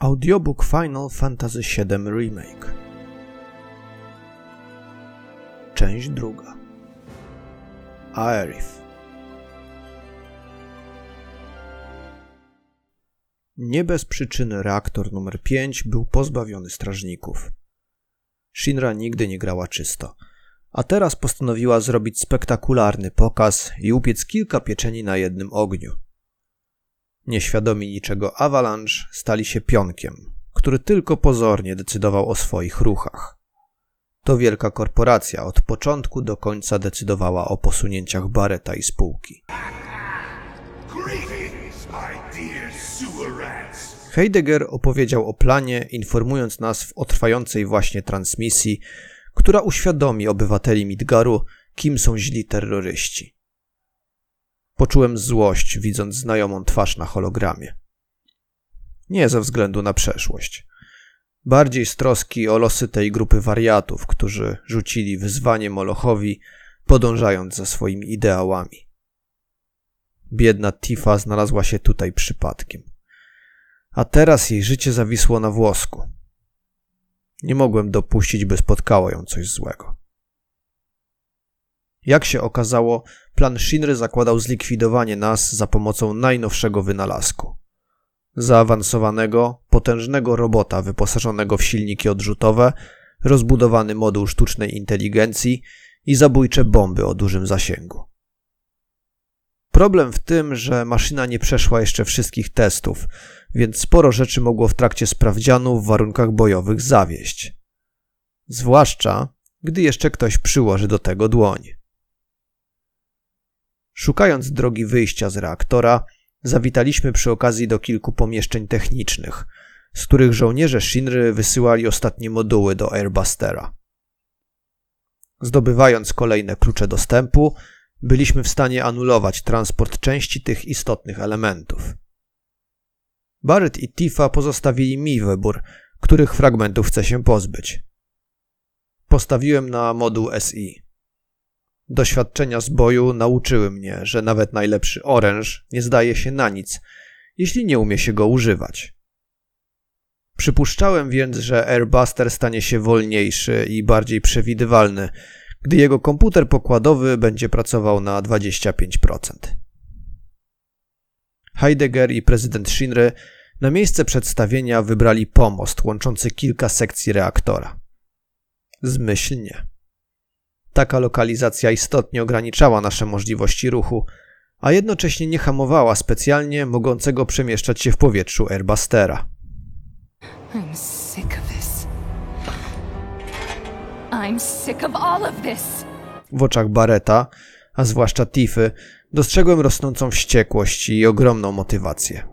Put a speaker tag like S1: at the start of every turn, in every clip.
S1: Audiobook Final Fantasy VII Remake. Część druga. Aerith. Nie bez przyczyny reaktor numer 5 był pozbawiony strażników. Shinra nigdy nie grała czysto, a teraz postanowiła zrobić spektakularny pokaz i upiec kilka pieczeni na jednym ogniu – Nieświadomi niczego Avalanche stali się pionkiem, który tylko pozornie decydował o swoich ruchach. To wielka korporacja od początku do końca decydowała o posunięciach Barreta i spółki. Heidegger opowiedział o planie, informując nas o trwającej właśnie transmisji, która uświadomi obywateli Midgaru, kim są źli terroryści. Poczułem złość, widząc znajomą twarz na hologramie. Nie ze względu na przeszłość. Bardziej z troski o losy tej grupy wariatów, którzy rzucili wyzwanie Molochowi, podążając za swoimi ideałami. Biedna Tifa znalazła się tutaj przypadkiem. A teraz jej życie zawisło na włosku. Nie mogłem dopuścić, by spotkało ją coś złego. Jak się okazało, plan Shinry zakładał zlikwidowanie nas za pomocą najnowszego wynalazku. Zaawansowanego, potężnego robota wyposażonego w silniki odrzutowe, rozbudowany moduł sztucznej inteligencji i zabójcze bomby o dużym zasięgu. Problem w tym, że maszyna nie przeszła jeszcze wszystkich testów, więc sporo rzeczy mogło w trakcie sprawdzianu w warunkach bojowych zawieść. Zwłaszcza, gdy jeszcze ktoś przyłoży do tego dłoń. Szukając drogi wyjścia z reaktora, zawitaliśmy przy okazji do kilku pomieszczeń technicznych, z których żołnierze Shinry wysyłali ostatnie moduły do Airbustera. Zdobywając kolejne klucze dostępu, byliśmy w stanie anulować transport części tych istotnych elementów. Barrett i Tifa pozostawili mi wybór, których fragmentów chce się pozbyć. Postawiłem na moduł SI. Doświadczenia z boju nauczyły mnie, że nawet najlepszy oręż nie zdaje się na nic, jeśli nie umie się go używać. Przypuszczałem więc, że Airbuster stanie się wolniejszy i bardziej przewidywalny, gdy jego komputer pokładowy będzie pracował na 25%. Heidegger i prezydent Shinry na miejsce przedstawienia wybrali pomost łączący kilka sekcji reaktora. Zmyślnie. Taka lokalizacja istotnie ograniczała nasze możliwości ruchu, a jednocześnie nie hamowała specjalnie mogącego przemieszczać się w powietrzu Airbustera. I'm sick of this. I'm sick of all of this. W oczach Bareta, a zwłaszcza Tiffy, dostrzegłem rosnącą wściekłość i ogromną motywację.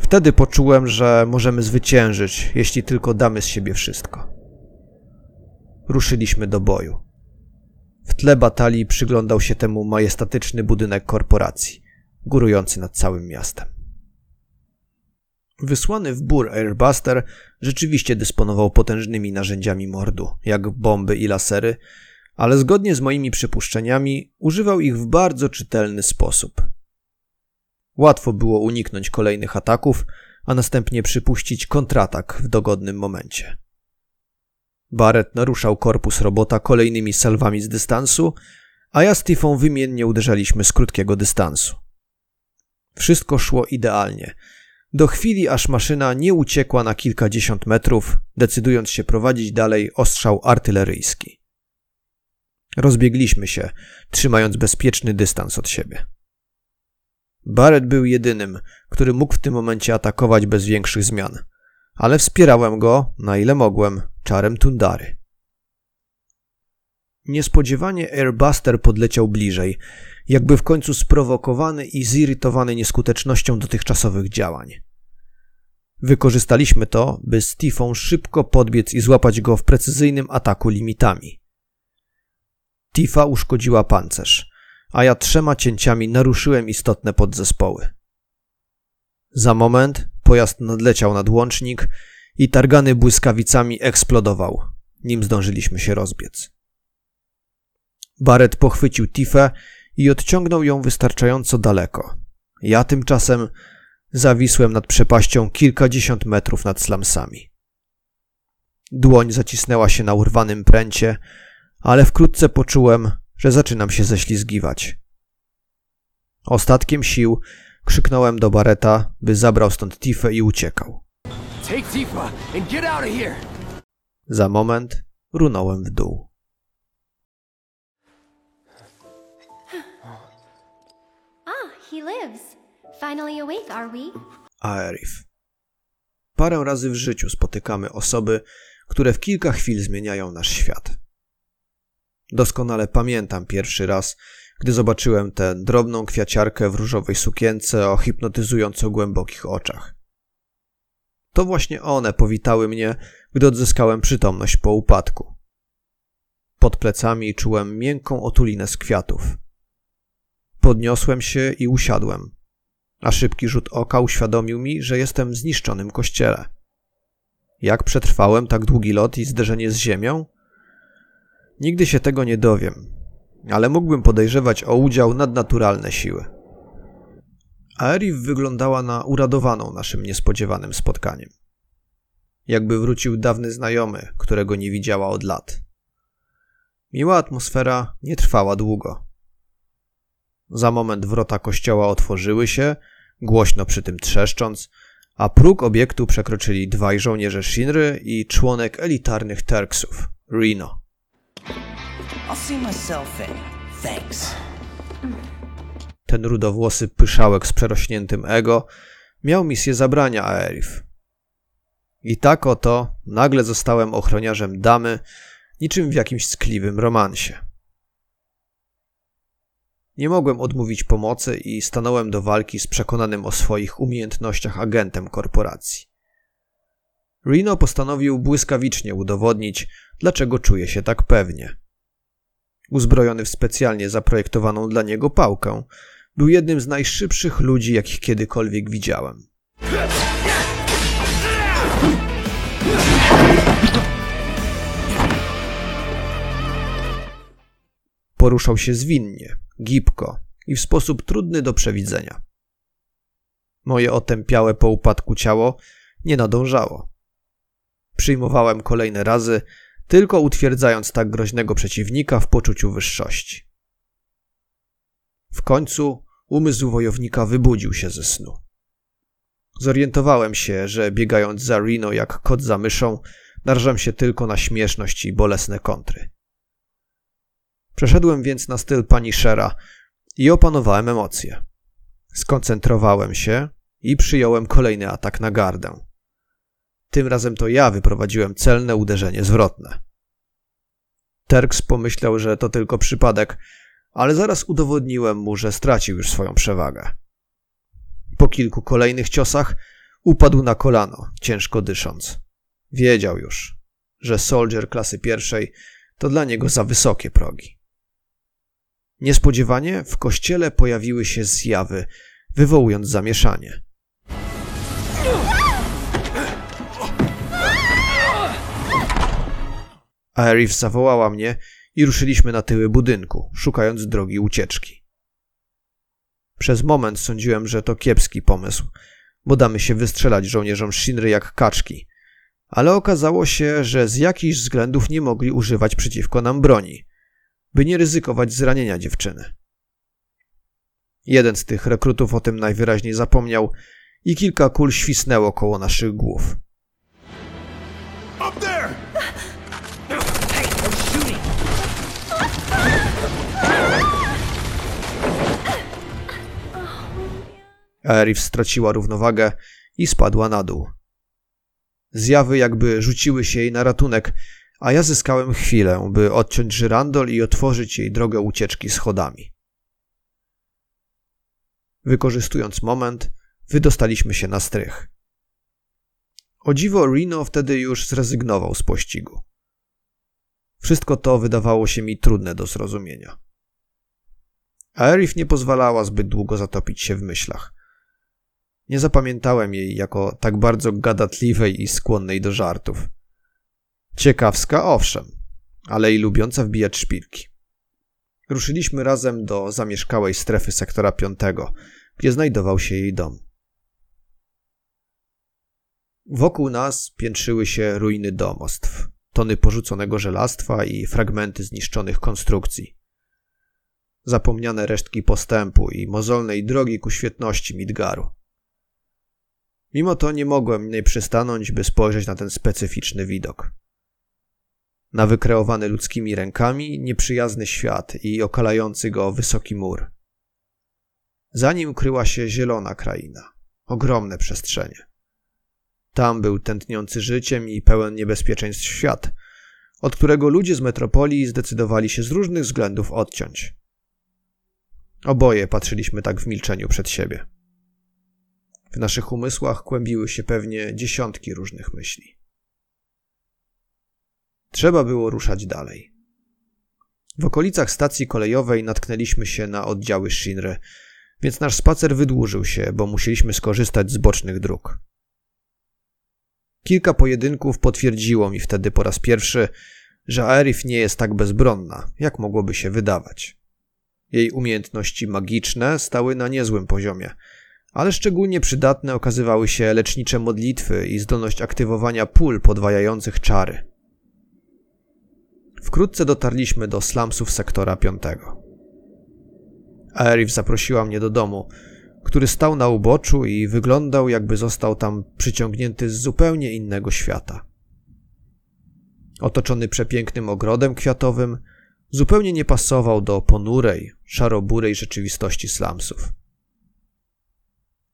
S1: Wtedy poczułem, że możemy zwyciężyć, jeśli tylko damy z siebie wszystko. Ruszyliśmy do boju. W tle batalii przyglądał się temu majestatyczny budynek korporacji, górujący nad całym miastem. Wysłany w bór Airbuster rzeczywiście dysponował potężnymi narzędziami mordu, jak bomby i lasery, ale zgodnie z moimi przypuszczeniami używał ich w bardzo czytelny sposób. Łatwo było uniknąć kolejnych ataków, a następnie przypuścić kontratak w dogodnym momencie. Barrett naruszał korpus robota kolejnymi salwami z dystansu, a ja z Tiffą wymiennie uderzaliśmy z krótkiego dystansu. Wszystko szło idealnie. Do chwili, aż maszyna nie uciekła na kilkadziesiąt metrów, decydując się prowadzić dalej ostrzał artyleryjski. Rozbiegliśmy się, trzymając bezpieczny dystans od siebie. Barrett był jedynym, który mógł w tym momencie atakować bez większych zmian – ale wspierałem go, na ile mogłem, czarem Tundary. Niespodziewanie Airbuster podleciał bliżej, jakby w końcu sprowokowany i zirytowany nieskutecznością dotychczasowych działań. Wykorzystaliśmy to, by z Tifą szybko podbiec i złapać go w precyzyjnym ataku limitami. Tifa uszkodziła pancerz, a ja trzema cięciami naruszyłem istotne podzespoły. Za moment pojazd nadleciał nad łącznik i targany błyskawicami eksplodował, nim zdążyliśmy się rozbiec. Barret pochwycił Tifę i odciągnął ją wystarczająco daleko. Ja tymczasem Zawisłem nad przepaścią kilkadziesiąt metrów nad slamsami. Dłoń zacisnęła się na urwanym pręcie, ale wkrótce poczułem, że zaczynam się ześlizgiwać. Ostatkiem sił krzyknąłem do Bareta, by zabrał stąd Tifę i uciekał.
S2: Take Tifa and get out of here!
S1: Za moment runąłem w dół.
S3: Ah, he lives. Finally awake, are we?
S1: Aerith. Parę razy w życiu spotykamy osoby, które w kilka chwil zmieniają nasz świat. Doskonale pamiętam pierwszy raz, gdy zobaczyłem tę drobną kwiaciarkę w różowej sukience o hipnotyzująco głębokich oczach. To właśnie one powitały mnie, gdy odzyskałem przytomność po upadku. Pod plecami czułem miękką otulinę z kwiatów. Podniosłem się i usiadłem, a szybki rzut oka uświadomił mi, że jestem w zniszczonym kościele. Jak przetrwałem tak długi lot i zderzenie z ziemią? Nigdy się tego nie dowiem, ale mógłbym podejrzewać o udział nadnaturalne siły. Aerith wyglądała na uradowaną naszym niespodziewanym spotkaniem. Jakby wrócił dawny znajomy, którego nie widziała od lat. Miła atmosfera nie trwała długo. Za moment wrota kościoła otworzyły się, głośno przy tym trzeszcząc, a próg obiektu przekroczyli dwaj żołnierze Shinry i członek elitarnych Terksów, Reno.
S4: I'll see myself in. Thanks.
S1: Ten rudowłosy pyszałek z przerośniętym ego miał misję zabrania Aerith. I tak oto nagle zostałem ochroniarzem damy, niczym w jakimś skliwym romansie. Nie mogłem odmówić pomocy i stanąłem do walki z przekonanym o swoich umiejętnościach agentem korporacji. Reno postanowił błyskawicznie udowodnić, dlaczego czuje się tak pewnie. Uzbrojony w specjalnie zaprojektowaną dla niego pałkę, był jednym z najszybszych ludzi, jakich kiedykolwiek widziałem. Poruszał się zwinnie, gibko i w sposób trudny do przewidzenia. Moje otępiałe po upadku ciało nie nadążało. Przyjmowałem kolejne razy, tylko utwierdzając tak groźnego przeciwnika w poczuciu wyższości. W końcu umysł wojownika wybudził się ze snu. Zorientowałem się, że biegając za Reno jak kot za myszą, narażam się tylko na śmieszność i bolesne kontry. Przeszedłem więc na styl pani Shera i opanowałem emocje. Skoncentrowałem się i przyjąłem kolejny atak na gardę. Tym razem to ja wyprowadziłem celne uderzenie zwrotne. Terks pomyślał, że to tylko przypadek, ale zaraz udowodniłem mu, że stracił już swoją przewagę. Po kilku kolejnych ciosach upadł na kolano, ciężko dysząc. Wiedział już, że soldier klasy pierwszej to dla niego za wysokie progi. Niespodziewanie w kościele pojawiły się zjawy, wywołując zamieszanie. Aerith zawołała mnie i ruszyliśmy na tyły budynku, szukając drogi ucieczki. Przez moment sądziłem, że to kiepski pomysł, bo damy się wystrzelać żołnierzom Shinry jak kaczki, ale okazało się, że z jakichś względów nie mogli używać przeciwko nam broni, by nie ryzykować zranienia dziewczyny. Jeden z tych rekrutów o tym najwyraźniej zapomniał i kilka kul świsnęło koło naszych głów.
S2: Up there!
S1: Aerith straciła równowagę i spadła na dół. Zjawy jakby rzuciły się jej na ratunek, a ja zyskałem chwilę, by odciąć żyrandol i otworzyć jej drogę ucieczki schodami. Wykorzystując moment, wydostaliśmy się na strych. O dziwo Reno wtedy już zrezygnował z pościgu. Wszystko to wydawało się mi trudne do zrozumienia. Aerith nie pozwalała zbyt długo zatopić się w myślach. Nie zapamiętałem jej jako tak bardzo gadatliwej i skłonnej do żartów. Ciekawska, owszem, ale i lubiąca wbijać szpilki. Ruszyliśmy razem do zamieszkałej strefy sektora piątego, gdzie znajdował się jej dom. Wokół nas piętrzyły się ruiny domostw, tony porzuconego żelastwa i fragmenty zniszczonych konstrukcji. Zapomniane resztki postępu i mozolnej drogi ku świetności Midgaru. Mimo to nie mogłem nie przystanąć, by spojrzeć na ten specyficzny widok. Na wykreowany ludzkimi rękami nieprzyjazny świat i okalający go wysoki mur. Za nim kryła się zielona kraina, ogromne przestrzenie. Tam był tętniący życiem i pełen niebezpieczeństw świat, od którego ludzie z metropolii zdecydowali się z różnych względów odciąć. Oboje patrzyliśmy tak w milczeniu przed siebie. W naszych umysłach kłębiły się pewnie dziesiątki różnych myśli. Trzeba było ruszać dalej. W okolicach stacji kolejowej natknęliśmy się na oddziały Shinry, więc nasz spacer wydłużył się, bo musieliśmy skorzystać z bocznych dróg. Kilka pojedynków potwierdziło mi wtedy po raz pierwszy, że Aerith nie jest tak bezbronna, jak mogłoby się wydawać. Jej umiejętności magiczne stały na niezłym poziomie, ale szczególnie przydatne okazywały się lecznicze modlitwy i zdolność aktywowania pól podwajających czary. Wkrótce dotarliśmy do slumsów sektora piątego. Aerith zaprosiła mnie do domu, który stał na uboczu i wyglądał, jakby został tam przyciągnięty z zupełnie innego świata. Otoczony przepięknym ogrodem kwiatowym, zupełnie nie pasował do ponurej, szaroburej rzeczywistości slumsów.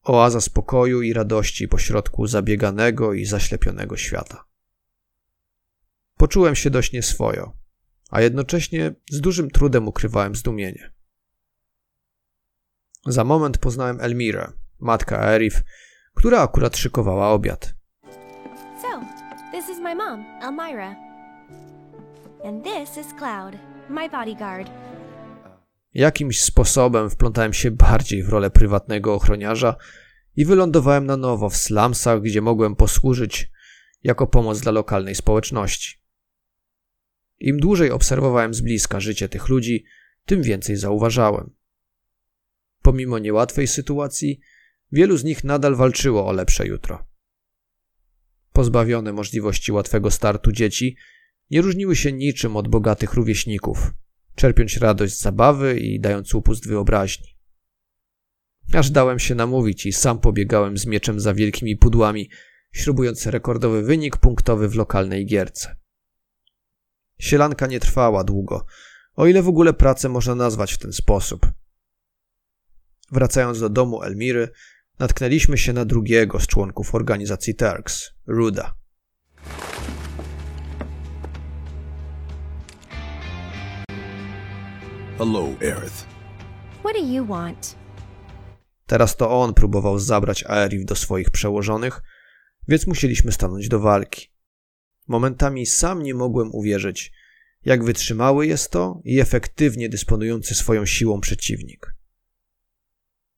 S1: Oaza spokoju i radości pośrodku zabieganego i zaślepionego świata. Poczułem się dość nieswojo, a jednocześnie z dużym trudem ukrywałem zdumienie. Za moment poznałem Elmirę, matkę Aerith, która akurat szykowała obiad.
S3: So, this is my mom, Elmira. And this is Cloud, my bodyguard.
S1: Jakimś sposobem wplątałem się bardziej w rolę prywatnego ochroniarza i wylądowałem na nowo w slumsach, gdzie mogłem posłużyć jako pomoc dla lokalnej społeczności. Im dłużej obserwowałem z bliska życie tych ludzi, tym więcej zauważałem. Pomimo niełatwej sytuacji, wielu z nich nadal walczyło o lepsze jutro. Pozbawione możliwości łatwego startu dzieci nie różniły się niczym od bogatych rówieśników, czerpiąc radość z zabawy i dając upust wyobraźni. Aż dałem się namówić i sam pobiegałem z mieczem za wielkimi pudłami, śrubując rekordowy wynik punktowy w lokalnej gierce. Sielanka nie trwała długo, o ile w ogóle pracę można nazwać w ten sposób. Wracając do domu Elmiry, natknęliśmy się na drugiego z członków organizacji Turks, Ruda.
S2: Hello, Aerith.
S3: What do you want?
S1: Teraz to on próbował zabrać Aerith do swoich przełożonych, więc musieliśmy stanąć do walki. Momentami sam nie mogłem uwierzyć, jak wytrzymały jest to i efektywnie dysponujący swoją siłą przeciwnik.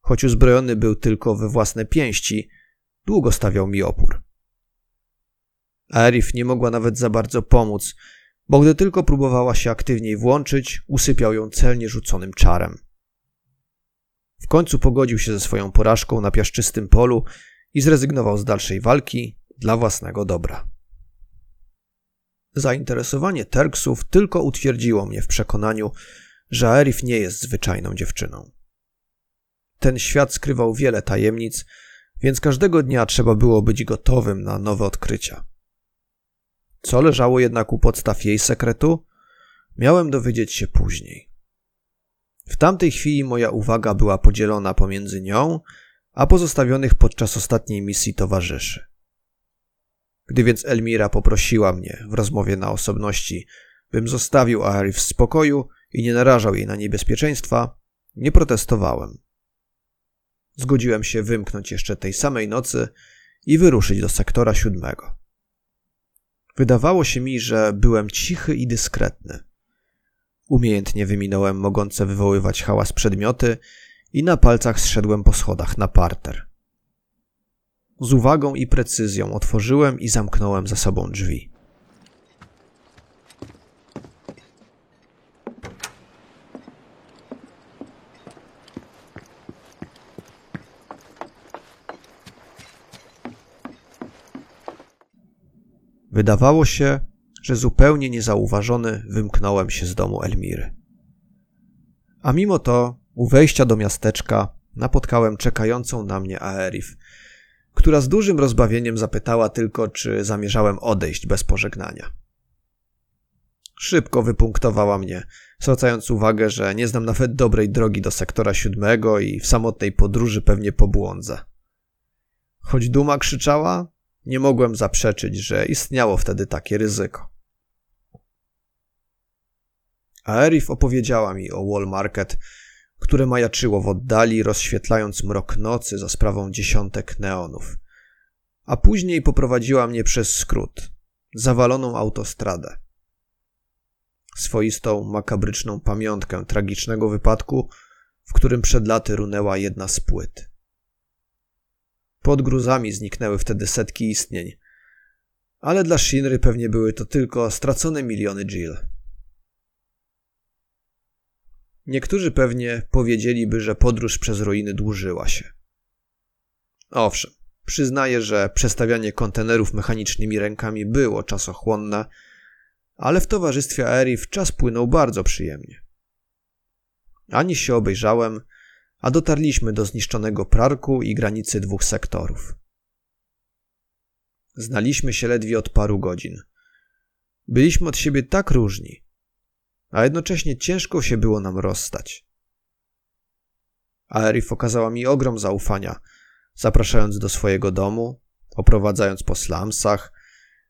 S1: Choć uzbrojony był tylko we własne pięści, długo stawiał mi opór. Aerith nie mogła nawet za bardzo pomóc, bo gdy tylko próbowała się aktywniej włączyć, usypiał ją celnie rzuconym czarem. W końcu pogodził się ze swoją porażką na piaszczystym polu i zrezygnował z dalszej walki dla własnego dobra. Zainteresowanie Terksów tylko utwierdziło mnie w przekonaniu, że Aerith nie jest zwyczajną dziewczyną. Ten świat skrywał wiele tajemnic, więc każdego dnia trzeba było być gotowym na nowe odkrycia. Co leżało jednak u podstaw jej sekretu, miałem dowiedzieć się później. W tamtej chwili moja uwaga była podzielona pomiędzy nią a pozostawionych podczas ostatniej misji towarzyszy. Gdy więc Elmira poprosiła mnie w rozmowie na osobności, bym zostawił Aerith w spokoju i nie narażał jej na niebezpieczeństwa, nie protestowałem. Zgodziłem się wymknąć jeszcze tej samej nocy i wyruszyć do sektora siódmego. Wydawało się mi, że byłem cichy i dyskretny. Umiejętnie wyminąłem mogące wywoływać hałas przedmioty i na palcach zszedłem po schodach na parter. Z uwagą i precyzją otworzyłem i zamknąłem za sobą drzwi. Wydawało się, że zupełnie niezauważony wymknąłem się z domu Elmiry. A mimo to, u wejścia do miasteczka, napotkałem czekającą na mnie Aerif, która z dużym rozbawieniem zapytała tylko, czy zamierzałem odejść bez pożegnania. Szybko wypunktowała mnie, zwracając uwagę, że nie znam nawet dobrej drogi do sektora siódmego i w samotnej podróży pewnie pobłądzę. Choć duma krzyczała, nie mogłem zaprzeczyć, że istniało wtedy takie ryzyko. Aerif opowiedziała mi o Wall Market, które majaczyło w oddali, rozświetlając mrok nocy za sprawą dziesiątek neonów. A później poprowadziła mnie przez skrót, zawaloną autostradę. Swoistą, makabryczną pamiątkę tragicznego wypadku, w którym przed laty runęła jedna z płyt. Pod gruzami zniknęły wtedy setki istnień, ale dla Shinry pewnie były to tylko stracone miliony Jill. Niektórzy pewnie powiedzieliby, że podróż przez ruiny dłużyła się. Owszem, przyznaję, że przestawianie kontenerów mechanicznymi rękami było czasochłonne, ale w towarzystwie Aerif czas płynął bardzo przyjemnie. Ani się obejrzałem, a dotarliśmy do zniszczonego prarku i granicy dwóch sektorów. Znaliśmy się ledwie od paru godzin. Byliśmy od siebie tak różni, a jednocześnie ciężko się było nam rozstać. Aerif okazała mi ogrom zaufania, zapraszając do swojego domu, oprowadzając po slumsach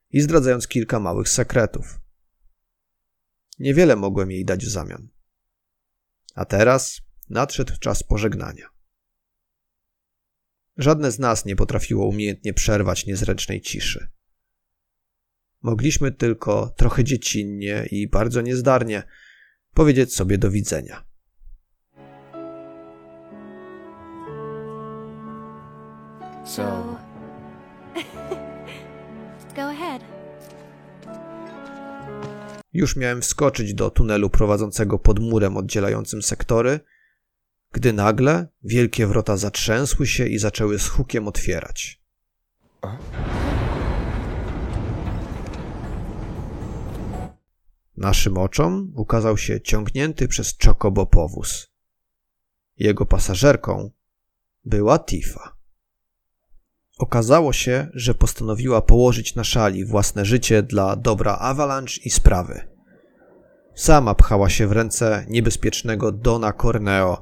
S1: i zdradzając kilka małych sekretów. Niewiele mogłem jej dać w zamian. A teraz nadszedł czas pożegnania. Żadne z nas nie potrafiło umiejętnie przerwać niezręcznej ciszy. Mogliśmy tylko trochę dziecinnie i bardzo niezdarnie powiedzieć sobie do widzenia.
S2: So,
S3: Go ahead.
S1: Już miałem wskoczyć do tunelu prowadzącego pod murem oddzielającym sektory, gdy nagle wielkie wrota zatrzęsły się i zaczęły z hukiem otwierać. Naszym oczom ukazał się ciągnięty przez Chocobo powóz. Jego pasażerką była Tifa. Okazało się, że postanowiła położyć na szali własne życie dla dobra Avalanche i sprawy. Sama pchała się w ręce niebezpiecznego Dona Corneo,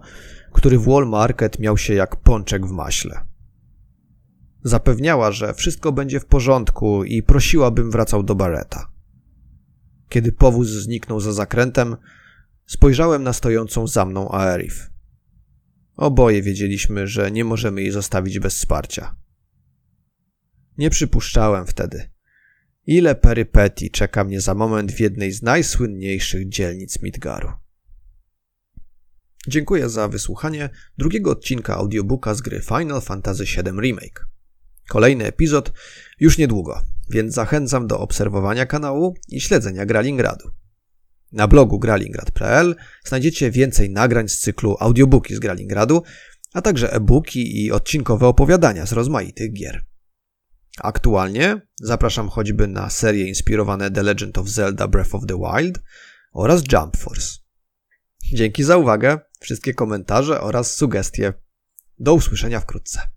S1: który w Wall Market miał się jak pączek w maśle. Zapewniała, że wszystko będzie w porządku i prosiła, bym wracał do Barreta. Kiedy powóz zniknął za zakrętem, spojrzałem na stojącą za mną Aerif. Oboje wiedzieliśmy, że nie możemy jej zostawić bez wsparcia. Nie przypuszczałem wtedy, ile perypetii czeka mnie za moment w jednej z najsłynniejszych dzielnic Midgaru. Dziękuję za wysłuchanie drugiego odcinka audiobooka z gry Final Fantasy VII Remake. Kolejny epizod już niedługo, więc zachęcam do obserwowania kanału i śledzenia Gralingradu. Na blogu gralingrad.pl znajdziecie więcej nagrań z cyklu audiobooki z Gralingradu, a także e-booki i odcinkowe opowiadania z rozmaitych gier. Aktualnie zapraszam choćby na serie inspirowane The Legend of Zelda Breath of the Wild oraz Jump Force. Dzięki za uwagę, wszystkie komentarze oraz sugestie. Do usłyszenia wkrótce.